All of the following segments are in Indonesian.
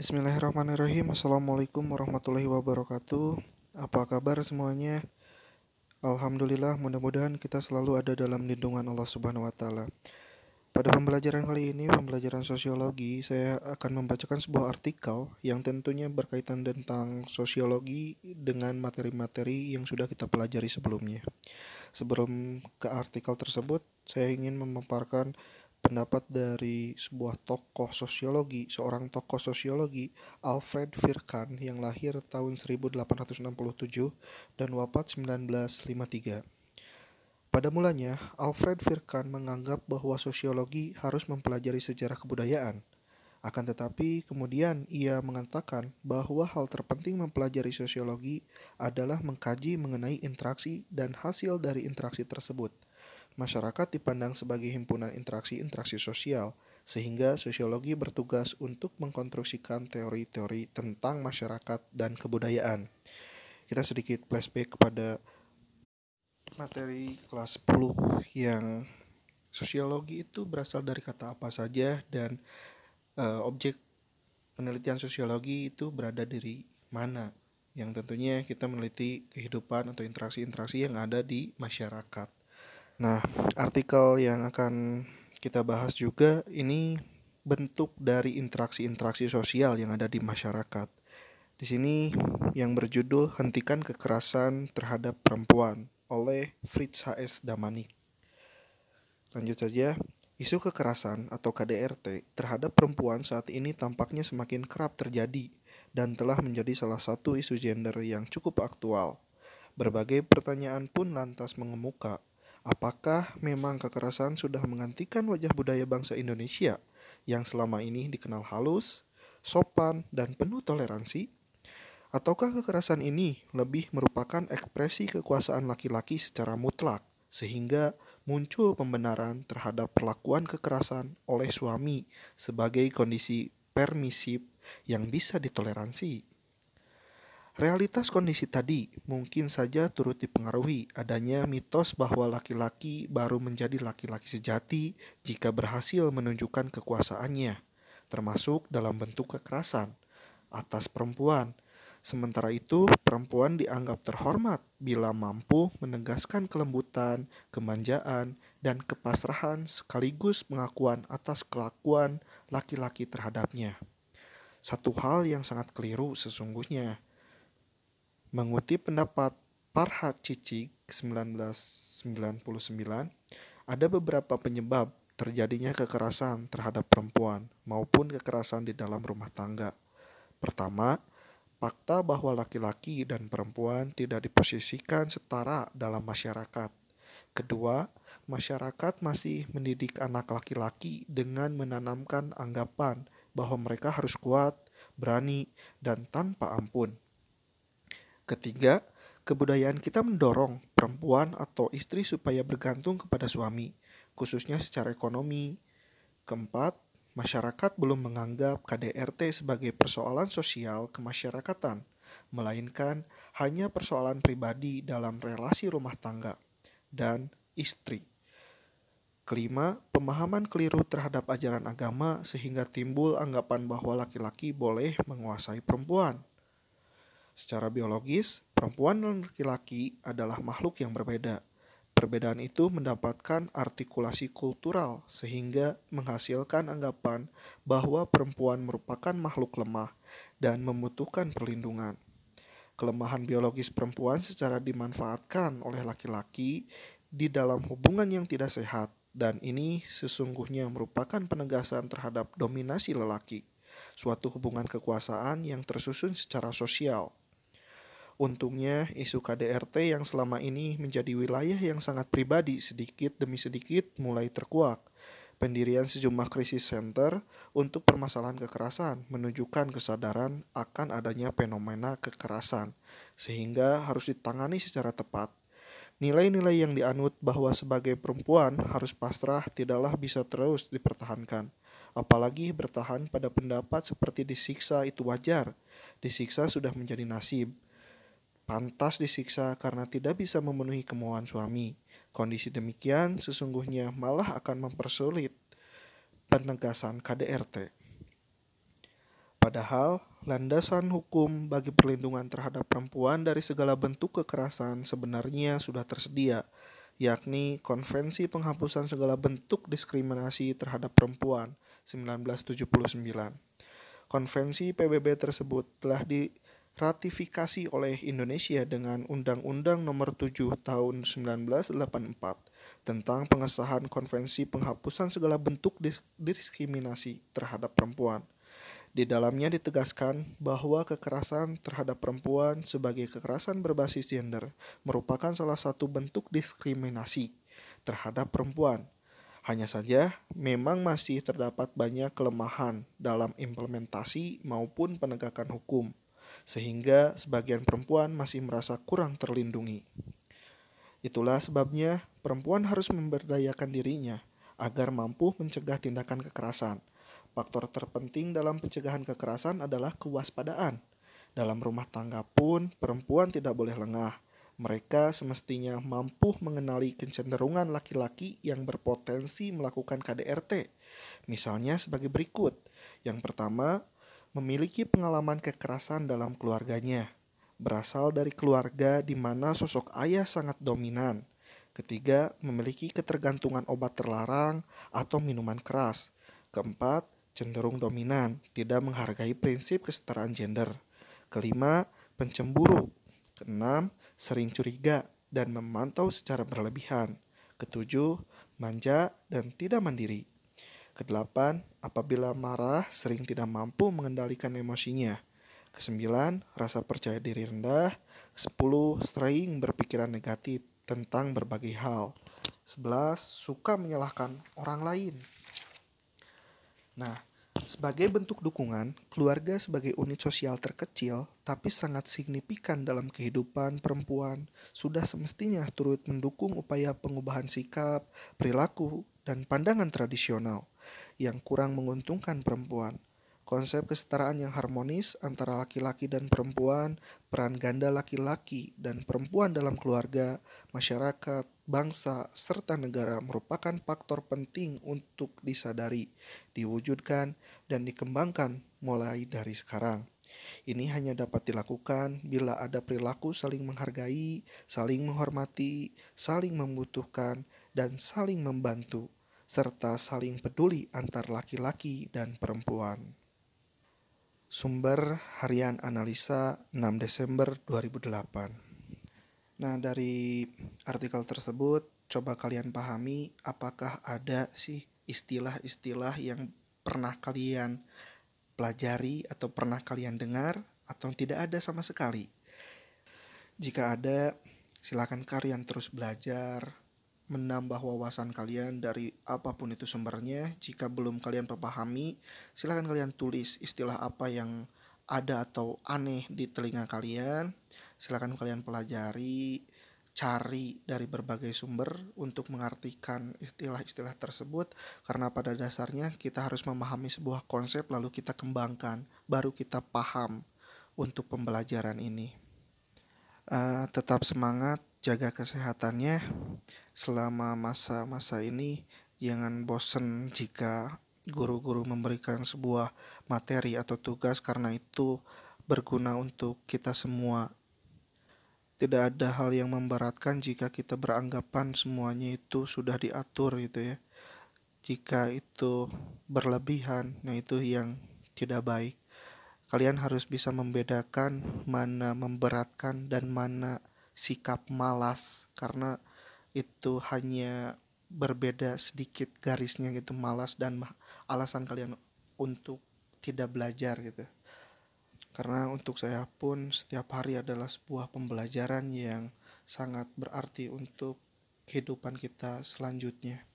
Bismillahirrahmanirrahim. Assalamualaikum warahmatullahi wabarakatuh. Apa kabar semuanya? Alhamdulillah mudah-mudahan kita selalu ada dalam lindungan Allah subhanahu wa ta'ala. Pada pembelajaran kali ini, pembelajaran sosiologi Saya akan membacakan sebuah artikel Yang tentunya berkaitan tentang sosiologi Dengan materi-materi yang sudah kita pelajari sebelumnya. Sebelum ke artikel tersebut Saya ingin memaparkan pendapat dari sebuah tokoh sosiologi, seorang tokoh sosiologi, Alfred Virkan yang lahir tahun 1867 dan wafat 1953. Pada mulanya, Alfred Virkan menganggap bahwa sosiologi harus mempelajari sejarah kebudayaan. Akan tetapi, kemudian ia mengatakan bahwa hal terpenting mempelajari sosiologi adalah mengkaji mengenai interaksi dan hasil dari interaksi tersebut – Masyarakat dipandang sebagai himpunan interaksi-interaksi sosial, sehingga sosiologi bertugas untuk mengkonstruksikan teori-teori tentang masyarakat dan kebudayaan. Kita sedikit flashback kepada materi kelas 10 yang sosiologi itu berasal dari kata apa saja dan uh, objek penelitian sosiologi itu berada dari mana yang tentunya kita meneliti kehidupan atau interaksi-interaksi yang ada di masyarakat. Nah, artikel yang akan kita bahas juga ini bentuk dari interaksi-interaksi sosial yang ada di masyarakat. Di sini yang berjudul Hentikan Kekerasan Terhadap Perempuan oleh Fritz H.S. Damanik. Lanjut saja, isu kekerasan atau KDRT terhadap perempuan saat ini tampaknya semakin kerap terjadi dan telah menjadi salah satu isu gender yang cukup aktual. Berbagai pertanyaan pun lantas mengemuka Apakah memang kekerasan sudah menggantikan wajah budaya bangsa Indonesia yang selama ini dikenal halus, sopan, dan penuh toleransi? Ataukah kekerasan ini lebih merupakan ekspresi kekuasaan laki-laki secara mutlak, sehingga muncul pembenaran terhadap perlakuan kekerasan oleh suami sebagai kondisi permisif yang bisa ditoleransi? Realitas kondisi tadi mungkin saja turut dipengaruhi adanya mitos bahwa laki-laki baru menjadi laki-laki sejati jika berhasil menunjukkan kekuasaannya, termasuk dalam bentuk kekerasan atas perempuan. Sementara itu, perempuan dianggap terhormat bila mampu menegaskan kelembutan, kemanjaan, dan kepasrahan sekaligus pengakuan atas kelakuan laki-laki terhadapnya. Satu hal yang sangat keliru sesungguhnya Mengutip pendapat Parhat Cicik 1999, ada beberapa penyebab terjadinya kekerasan terhadap perempuan maupun kekerasan di dalam rumah tangga. Pertama, fakta bahwa laki-laki dan perempuan tidak diposisikan setara dalam masyarakat. Kedua, masyarakat masih mendidik anak laki-laki dengan menanamkan anggapan bahwa mereka harus kuat, berani, dan tanpa ampun. Ketiga, kebudayaan kita mendorong perempuan atau istri supaya bergantung kepada suami, khususnya secara ekonomi. Keempat, masyarakat belum menganggap KDRT sebagai persoalan sosial kemasyarakatan, melainkan hanya persoalan pribadi dalam relasi rumah tangga dan istri. Kelima, pemahaman keliru terhadap ajaran agama sehingga timbul anggapan bahwa laki-laki boleh menguasai perempuan. Secara biologis, perempuan dan laki-laki adalah makhluk yang berbeda. Perbedaan itu mendapatkan artikulasi kultural sehingga menghasilkan anggapan bahwa perempuan merupakan makhluk lemah dan membutuhkan perlindungan. Kelemahan biologis perempuan secara dimanfaatkan oleh laki-laki di dalam hubungan yang tidak sehat dan ini sesungguhnya merupakan penegasan terhadap dominasi lelaki, suatu hubungan kekuasaan yang tersusun secara sosial Untungnya, isu KDRT yang selama ini menjadi wilayah yang sangat pribadi sedikit demi sedikit mulai terkuak. Pendirian sejumlah krisis center untuk permasalahan kekerasan menunjukkan kesadaran akan adanya fenomena kekerasan, sehingga harus ditangani secara tepat. Nilai-nilai yang dianut bahwa sebagai perempuan harus pasrah tidaklah bisa terus dipertahankan. Apalagi bertahan pada pendapat seperti disiksa itu wajar. Disiksa sudah menjadi nasib pantas disiksa karena tidak bisa memenuhi kemauan suami. Kondisi demikian sesungguhnya malah akan mempersulit penegasan KDRT. Padahal, landasan hukum bagi perlindungan terhadap perempuan dari segala bentuk kekerasan sebenarnya sudah tersedia, yakni Konvensi Penghapusan Segala Bentuk Diskriminasi Terhadap Perempuan 1979. Konvensi PBB tersebut telah diratifikasi oleh Indonesia dengan Undang-Undang Nomor 7 Tahun 1984 tentang pengesahan Konvensi Penghapusan Segala Bentuk Diskriminasi Terhadap Perempuan. Di dalamnya ditegaskan bahwa kekerasan terhadap perempuan sebagai kekerasan berbasis gender merupakan salah satu bentuk diskriminasi terhadap perempuan. Hanya saja, memang masih terdapat banyak kelemahan dalam implementasi maupun penegakan hukum, sehingga sebagian perempuan masih merasa kurang terlindungi. Itulah sebabnya perempuan harus memberdayakan dirinya agar mampu mencegah tindakan kekerasan Faktor terpenting dalam pencegahan kekerasan adalah kewaspadaan. Dalam rumah tangga pun, perempuan tidak boleh lengah. Mereka semestinya mampu mengenali kecenderungan laki-laki yang berpotensi melakukan KDRT. Misalnya sebagai berikut. Yang pertama, memiliki pengalaman kekerasan dalam keluarganya. Berasal dari keluarga di mana sosok ayah sangat dominan. Ketiga, memiliki ketergantungan obat terlarang atau minuman keras. Keempat, cenderung dominan, tidak menghargai prinsip kesetaraan gender. Kelima, pencemburu. Keenam, sering curiga dan memantau secara berlebihan. Ketujuh, manja dan tidak mandiri. Kedelapan, apabila marah sering tidak mampu mengendalikan emosinya. Kesembilan, rasa percaya diri rendah. Sepuluh, sering berpikiran negatif tentang berbagai hal. Sebelas, suka menyalahkan orang lain. Nah, sebagai bentuk dukungan, keluarga sebagai unit sosial terkecil tapi sangat signifikan dalam kehidupan perempuan sudah semestinya turut mendukung upaya pengubahan sikap, perilaku, dan pandangan tradisional yang kurang menguntungkan perempuan. Konsep kesetaraan yang harmonis antara laki-laki dan perempuan, peran ganda laki-laki dan perempuan dalam keluarga, masyarakat, bangsa, serta negara merupakan faktor penting untuk disadari, diwujudkan, dan dikembangkan mulai dari sekarang. Ini hanya dapat dilakukan bila ada perilaku saling menghargai, saling menghormati, saling membutuhkan, dan saling membantu, serta saling peduli antar laki-laki dan perempuan. Sumber Harian Analisa 6 Desember 2008 Nah, dari artikel tersebut, coba kalian pahami apakah ada sih istilah-istilah yang pernah kalian pelajari atau pernah kalian dengar atau tidak ada sama sekali. Jika ada, silakan kalian terus belajar, menambah wawasan kalian dari apa pun itu sumbernya. Jika belum kalian pahami, silakan kalian tulis istilah apa yang ada atau aneh di telinga kalian. Silakan kalian pelajari, cari dari berbagai sumber untuk mengartikan istilah-istilah tersebut. Karena pada dasarnya kita harus memahami sebuah konsep lalu kita kembangkan baru kita paham untuk pembelajaran ini. Uh, tetap semangat jaga kesehatannya selama masa-masa ini jangan bosen jika guru-guru memberikan sebuah materi atau tugas karena itu berguna untuk kita semua tidak ada hal yang memberatkan jika kita beranggapan semuanya itu sudah diatur gitu ya. Jika itu berlebihan, nah itu yang tidak baik. Kalian harus bisa membedakan mana memberatkan dan mana sikap malas karena itu hanya berbeda sedikit garisnya gitu malas dan alasan kalian untuk tidak belajar gitu. Karena untuk saya pun setiap hari adalah sebuah pembelajaran yang sangat berarti untuk kehidupan kita selanjutnya.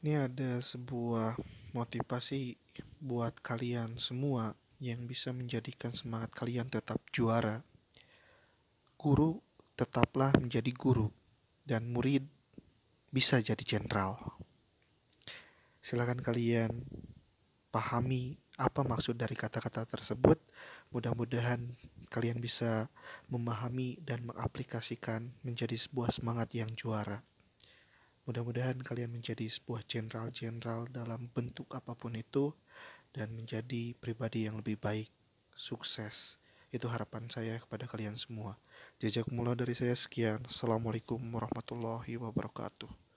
Ini ada sebuah motivasi buat kalian semua yang bisa menjadikan semangat kalian tetap juara. Guru tetaplah menjadi guru dan murid bisa jadi jenderal. Silakan kalian pahami apa maksud dari kata-kata tersebut. Mudah-mudahan kalian bisa memahami dan mengaplikasikan menjadi sebuah semangat yang juara. Mudah-mudahan kalian menjadi sebuah jenderal-jenderal dalam bentuk apa pun itu dan menjadi pribadi yang lebih baik, sukses. Itu harapan saya kepada kalian semua. Jejak mula dari saya sekian. Assalamualaikum warahmatullahi wabarakatuh.